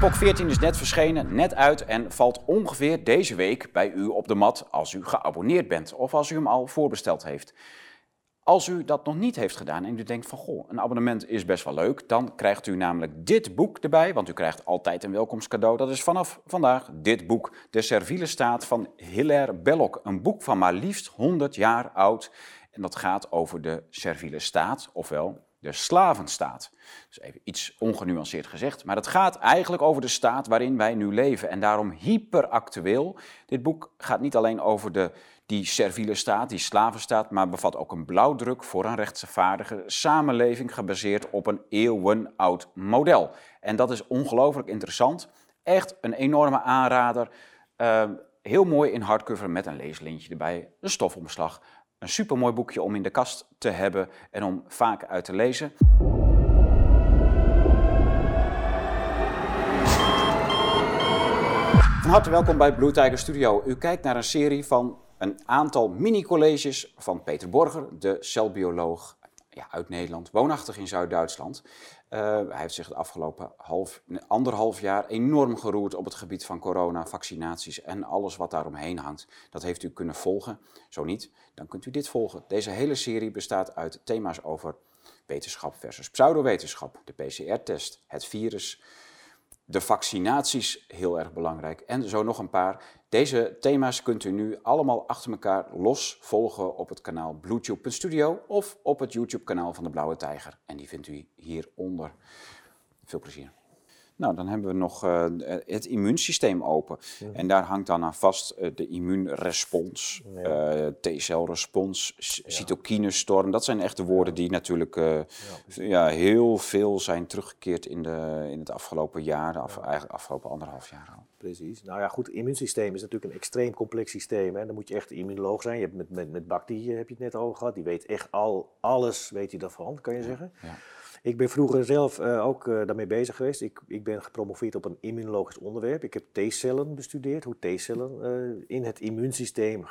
Epoch 14 is net verschenen, net uit en valt ongeveer deze week bij u op de mat als u geabonneerd bent of als u hem al voorbesteld heeft. Als u dat nog niet heeft gedaan en u denkt van goh, een abonnement is best wel leuk, dan krijgt u namelijk dit boek erbij, want u krijgt altijd een welkomstcadeau. Dat is vanaf vandaag dit boek, De Serviele Staat van Hilaire Belloc. Een boek van maar liefst 100 jaar oud en dat gaat over de serviele staat, ofwel de slavenstaat. Dus even iets ongenuanceerd gezegd, maar het gaat eigenlijk over de staat waarin wij nu leven en daarom hyperactueel. Dit boek gaat niet alleen over de, die serviele staat, die slavenstaat, maar bevat ook een blauwdruk voor een rechtvaardige samenleving gebaseerd op een eeuwenoud model. En dat is ongelooflijk interessant. Echt een enorme aanrader. Uh, heel mooi in hardcover met een leeslintje erbij, een stofomslag. Een supermooi boekje om in de kast te hebben en om vaak uit te lezen. Van harte welkom bij Blue Tiger Studio. U kijkt naar een serie van een aantal mini-colleges van Peter Borger, de celbioloog ja, uit Nederland, woonachtig in Zuid-Duitsland. Uh, hij heeft zich het afgelopen half, anderhalf jaar enorm geroerd op het gebied van corona, vaccinaties en alles wat daaromheen hangt. Dat heeft u kunnen volgen. Zo niet, dan kunt u dit volgen. Deze hele serie bestaat uit thema's over wetenschap versus pseudowetenschap, de PCR-test, het virus, de vaccinaties, heel erg belangrijk, en zo nog een paar. Deze thema's kunt u nu allemaal achter elkaar los volgen op het kanaal BlueTube.studio of op het YouTube-kanaal van de Blauwe Tijger. En die vindt u hieronder. Veel plezier. Nou, dan hebben we nog uh, het immuunsysteem open. En daar hangt dan aan vast uh, de immuunrespons, ja. uh, T-celrespons, ja. cytokinestorm. Dat zijn echt de woorden die natuurlijk ja, ja, heel veel zijn teruggekeerd in, de, in het afgelopen jaar, de af, eigenlijk afgelopen anderhalf jaar al. Precies. Nou ja, goed, het immuunsysteem is natuurlijk een extreem complex systeem. Hè. Dan moet je echt immunoloog zijn. Je hebt met, met, met bacteriën heb je het net over gehad. Die weet echt al, alles weet je daarvan, kan je zeggen. Ja. Ik ben vroeger zelf uh, ook uh, daarmee bezig geweest. Ik, ik ben gepromoveerd op een immunologisch onderwerp. Ik heb T-cellen bestudeerd, hoe T-cellen uh, in het immuunsysteem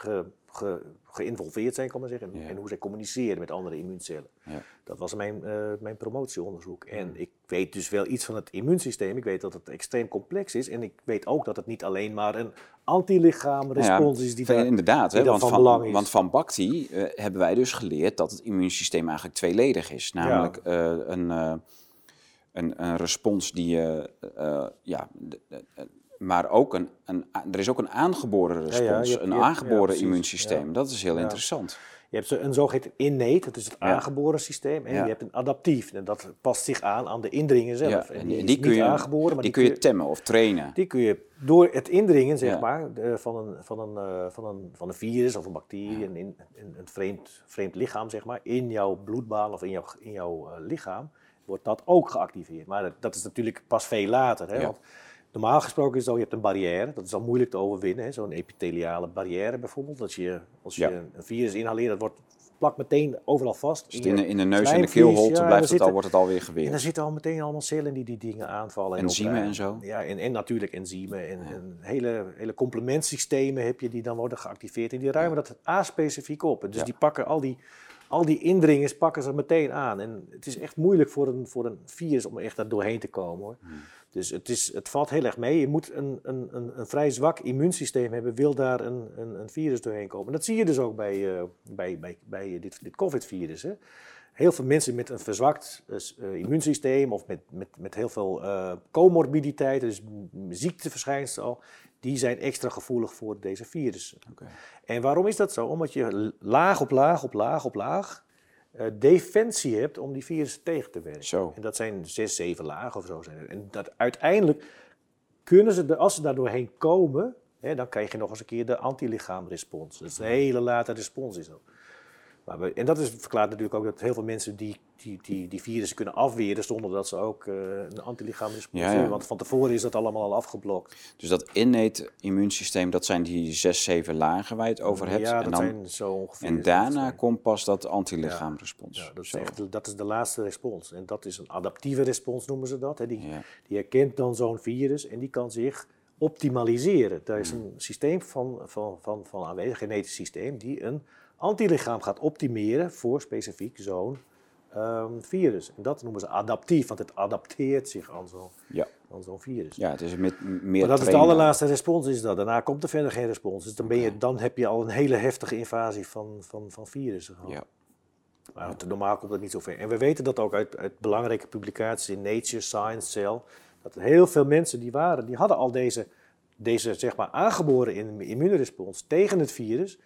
ge, ge, geïnvolveerd zijn, kan maar zeggen. En, ja. en hoe zij communiceren met andere immuuncellen. Ja. Dat was mijn, mijn promotieonderzoek. En ik weet dus wel iets van het immuunsysteem. Ik weet dat het extreem complex is. En ik weet ook dat het niet alleen maar een antilichaamrespons is die daar, inderdaad, die hè, want van, van belang is. Want van Bacti uh, hebben wij dus geleerd dat het immuunsysteem eigenlijk tweeledig is. Namelijk uh, een, een, een, respons die ja, maar ook een, een, er is ook een aangeboren respons, ja, ja, een aangeboren immuunsysteem. Dat is heel interessant. Je hebt een zogeheten innate, dat is het aangeboren systeem. En je hebt een adaptief, en dat past zich aan aan de indringen zelf. En die, en die kun je, aangeboren, maar die, die kun je temmen of trainen. Die kun je door het indringen, zeg maar, van, een, van, een, uh, van, een, van een virus of een bacterie, een, een, een vreemd, vreemd lichaam, zeg maar, in jouw bloedbaan of in jouw, in jouw uh, lichaam, wordt dat ook geactiveerd. Maar dat, dat is natuurlijk pas veel later. Hè, want Normaal gesproken is het je hebt een barrière, dat is al moeilijk te overwinnen. Zo'n epitheliale barrière bijvoorbeeld. Als je, als je ja. een virus inhaleert, dat wordt plakt meteen overal vast. In, de, in de neus en de keelholte ja, blijft het al, wordt het alweer geweerd. En dan zitten al meteen allemaal cellen die die dingen aanvallen. Enzymen en, en zo. Ja, en, en natuurlijk enzymen. En, ja. en, hele, hele complementsystemen heb je die dan worden geactiveerd. En die ruimen dat A-specifiek op. En dus die pakken al die, al die indringers pakken ze meteen aan. En het is echt moeilijk voor een, voor een virus om echt daar doorheen te komen hoor. Hmm. Dus het, is, het valt heel erg mee. Je moet een, een, een, een vrij zwak immuunsysteem hebben, wil daar een, een, een virus doorheen komen. Dat zie je dus ook bij, uh, bij, bij, bij dit, dit COVID-virus. Heel veel mensen met een verzwakt uh, immuunsysteem of met, met, met heel veel uh, comorbiditeiten, dus ziekteverschijnselen al, die zijn extra gevoelig voor deze virussen. Okay. En waarom is dat zo? Omdat je laag op laag op laag op laag uh, defensie hebt om die virussen tegen te werken. Zo. En dat zijn zes, zeven lagen of zo. Zijn en dat uiteindelijk kunnen ze, als ze daar doorheen komen, hè, dan krijg je nog eens een keer de antilichaamrespons. Dat is een hele late respons is dat. Maar we, en dat is, verklaart natuurlijk ook dat heel veel mensen die, die, die, die virussen kunnen afweren zonder dat ze ook uh, een antilichaamrespons ja, ja. hebben. Want van tevoren is dat allemaal al afgeblokt. Dus dat innate immuunsysteem, dat zijn die zes, zeven lagen waar je het over hebt. Ja, dat en dan, zijn zo ongeveer. En daarna komt pas dat antilichaamrespons. Ja, dat, is echt, dat is de laatste respons. En dat is een adaptieve respons noemen ze dat. Hè. Die, die herkent dan zo'n virus en die kan zich optimaliseren. Daar is een systeem van, van, van, van aanwezig, genetisch systeem, die een antilichaam gaat optimeren voor specifiek zo'n ehm, virus. En dat noemen ze adaptief, want het adapteert zich aan zo'n Ja, aan zo'n virus. ja het is met meer maar dat is de allerlaatste respons is dat. Daarna komt er verder geen respons. Dus dan, ben je, dan heb je al een hele heftige invasie van, van, van virussen gehad. Ja, Maar normaal komt dat niet zo ver. En we weten dat ook uit, uit belangrijke publicaties in Nature, Science, Cell. Dat heel veel mensen die waren, die hadden al deze, deze zeg maar aangeboren immuunrespons tegen het virus.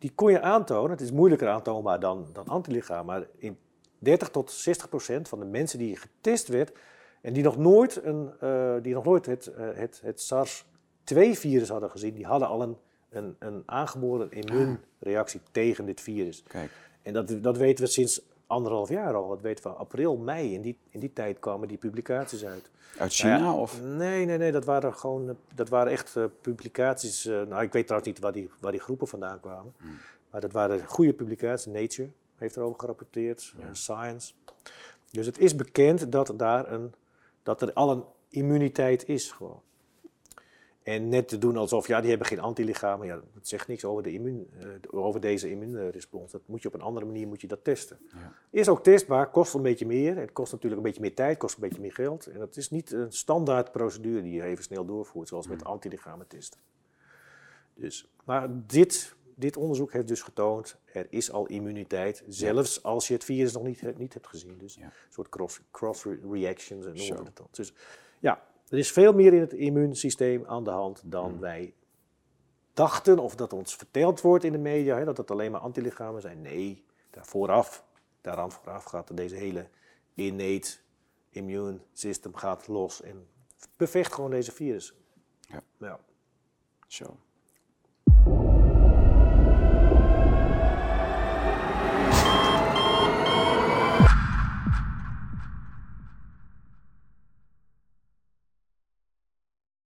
Die kon je aantonen. Het is moeilijker aantoonbaar dan, dan antilichaam. Maar in 30 tot 60 procent van de mensen die getest werd en die nog nooit, een, eh, die nog nooit het, eh, het, het SARS-2-virus hadden gezien, die hadden al een, een, een aangeboren immuunreactie tegen dit virus. kijk. En dat, dat weten we sinds anderhalf jaar al. Dat weten we april, mei. In die, in die tijd kwamen die publicaties uit. Uit China Nou ja, of? Nee, nee, nee. Dat waren gewoon dat waren echt eh, publicaties. eh, nou, ik weet trouwens niet waar die, waar die groepen vandaan kwamen. Hmm. Maar dat waren goede publicaties. Nature heeft erover gerapporteerd. eh, Science. Dus het is bekend dat, daar een, dat er al een immuniteit is gewoon. En net te doen alsof, ja, die hebben geen antilichamen. Ja, dat zegt niks over, de immuun, eh, over deze immuunrespons. Dat moet je op een andere manier moet je dat testen. Ja. Is ook testbaar, kost een beetje meer. Het kost natuurlijk een beetje meer tijd, kost een beetje meer geld. En dat is niet een standaard procedure die je even snel doorvoert, zoals met antilichamen testen. Dus, maar dit, dit onderzoek heeft dus getoond, er is al immuniteit, zelfs als je het virus nog niet, niet hebt gezien. Dus Ja. een soort cross, cross reactions en we dat dan. Dus ja, er is veel meer in het immuunsysteem aan de hand dan Hmm. wij dachten of dat ons verteld wordt in de media, hè, dat het alleen maar antilichamen zijn. Nee, daar vooraf, daaraan vooraf gaat deze hele innate immune system gaat los en bevecht gewoon deze virus. Ja. ja. Zo.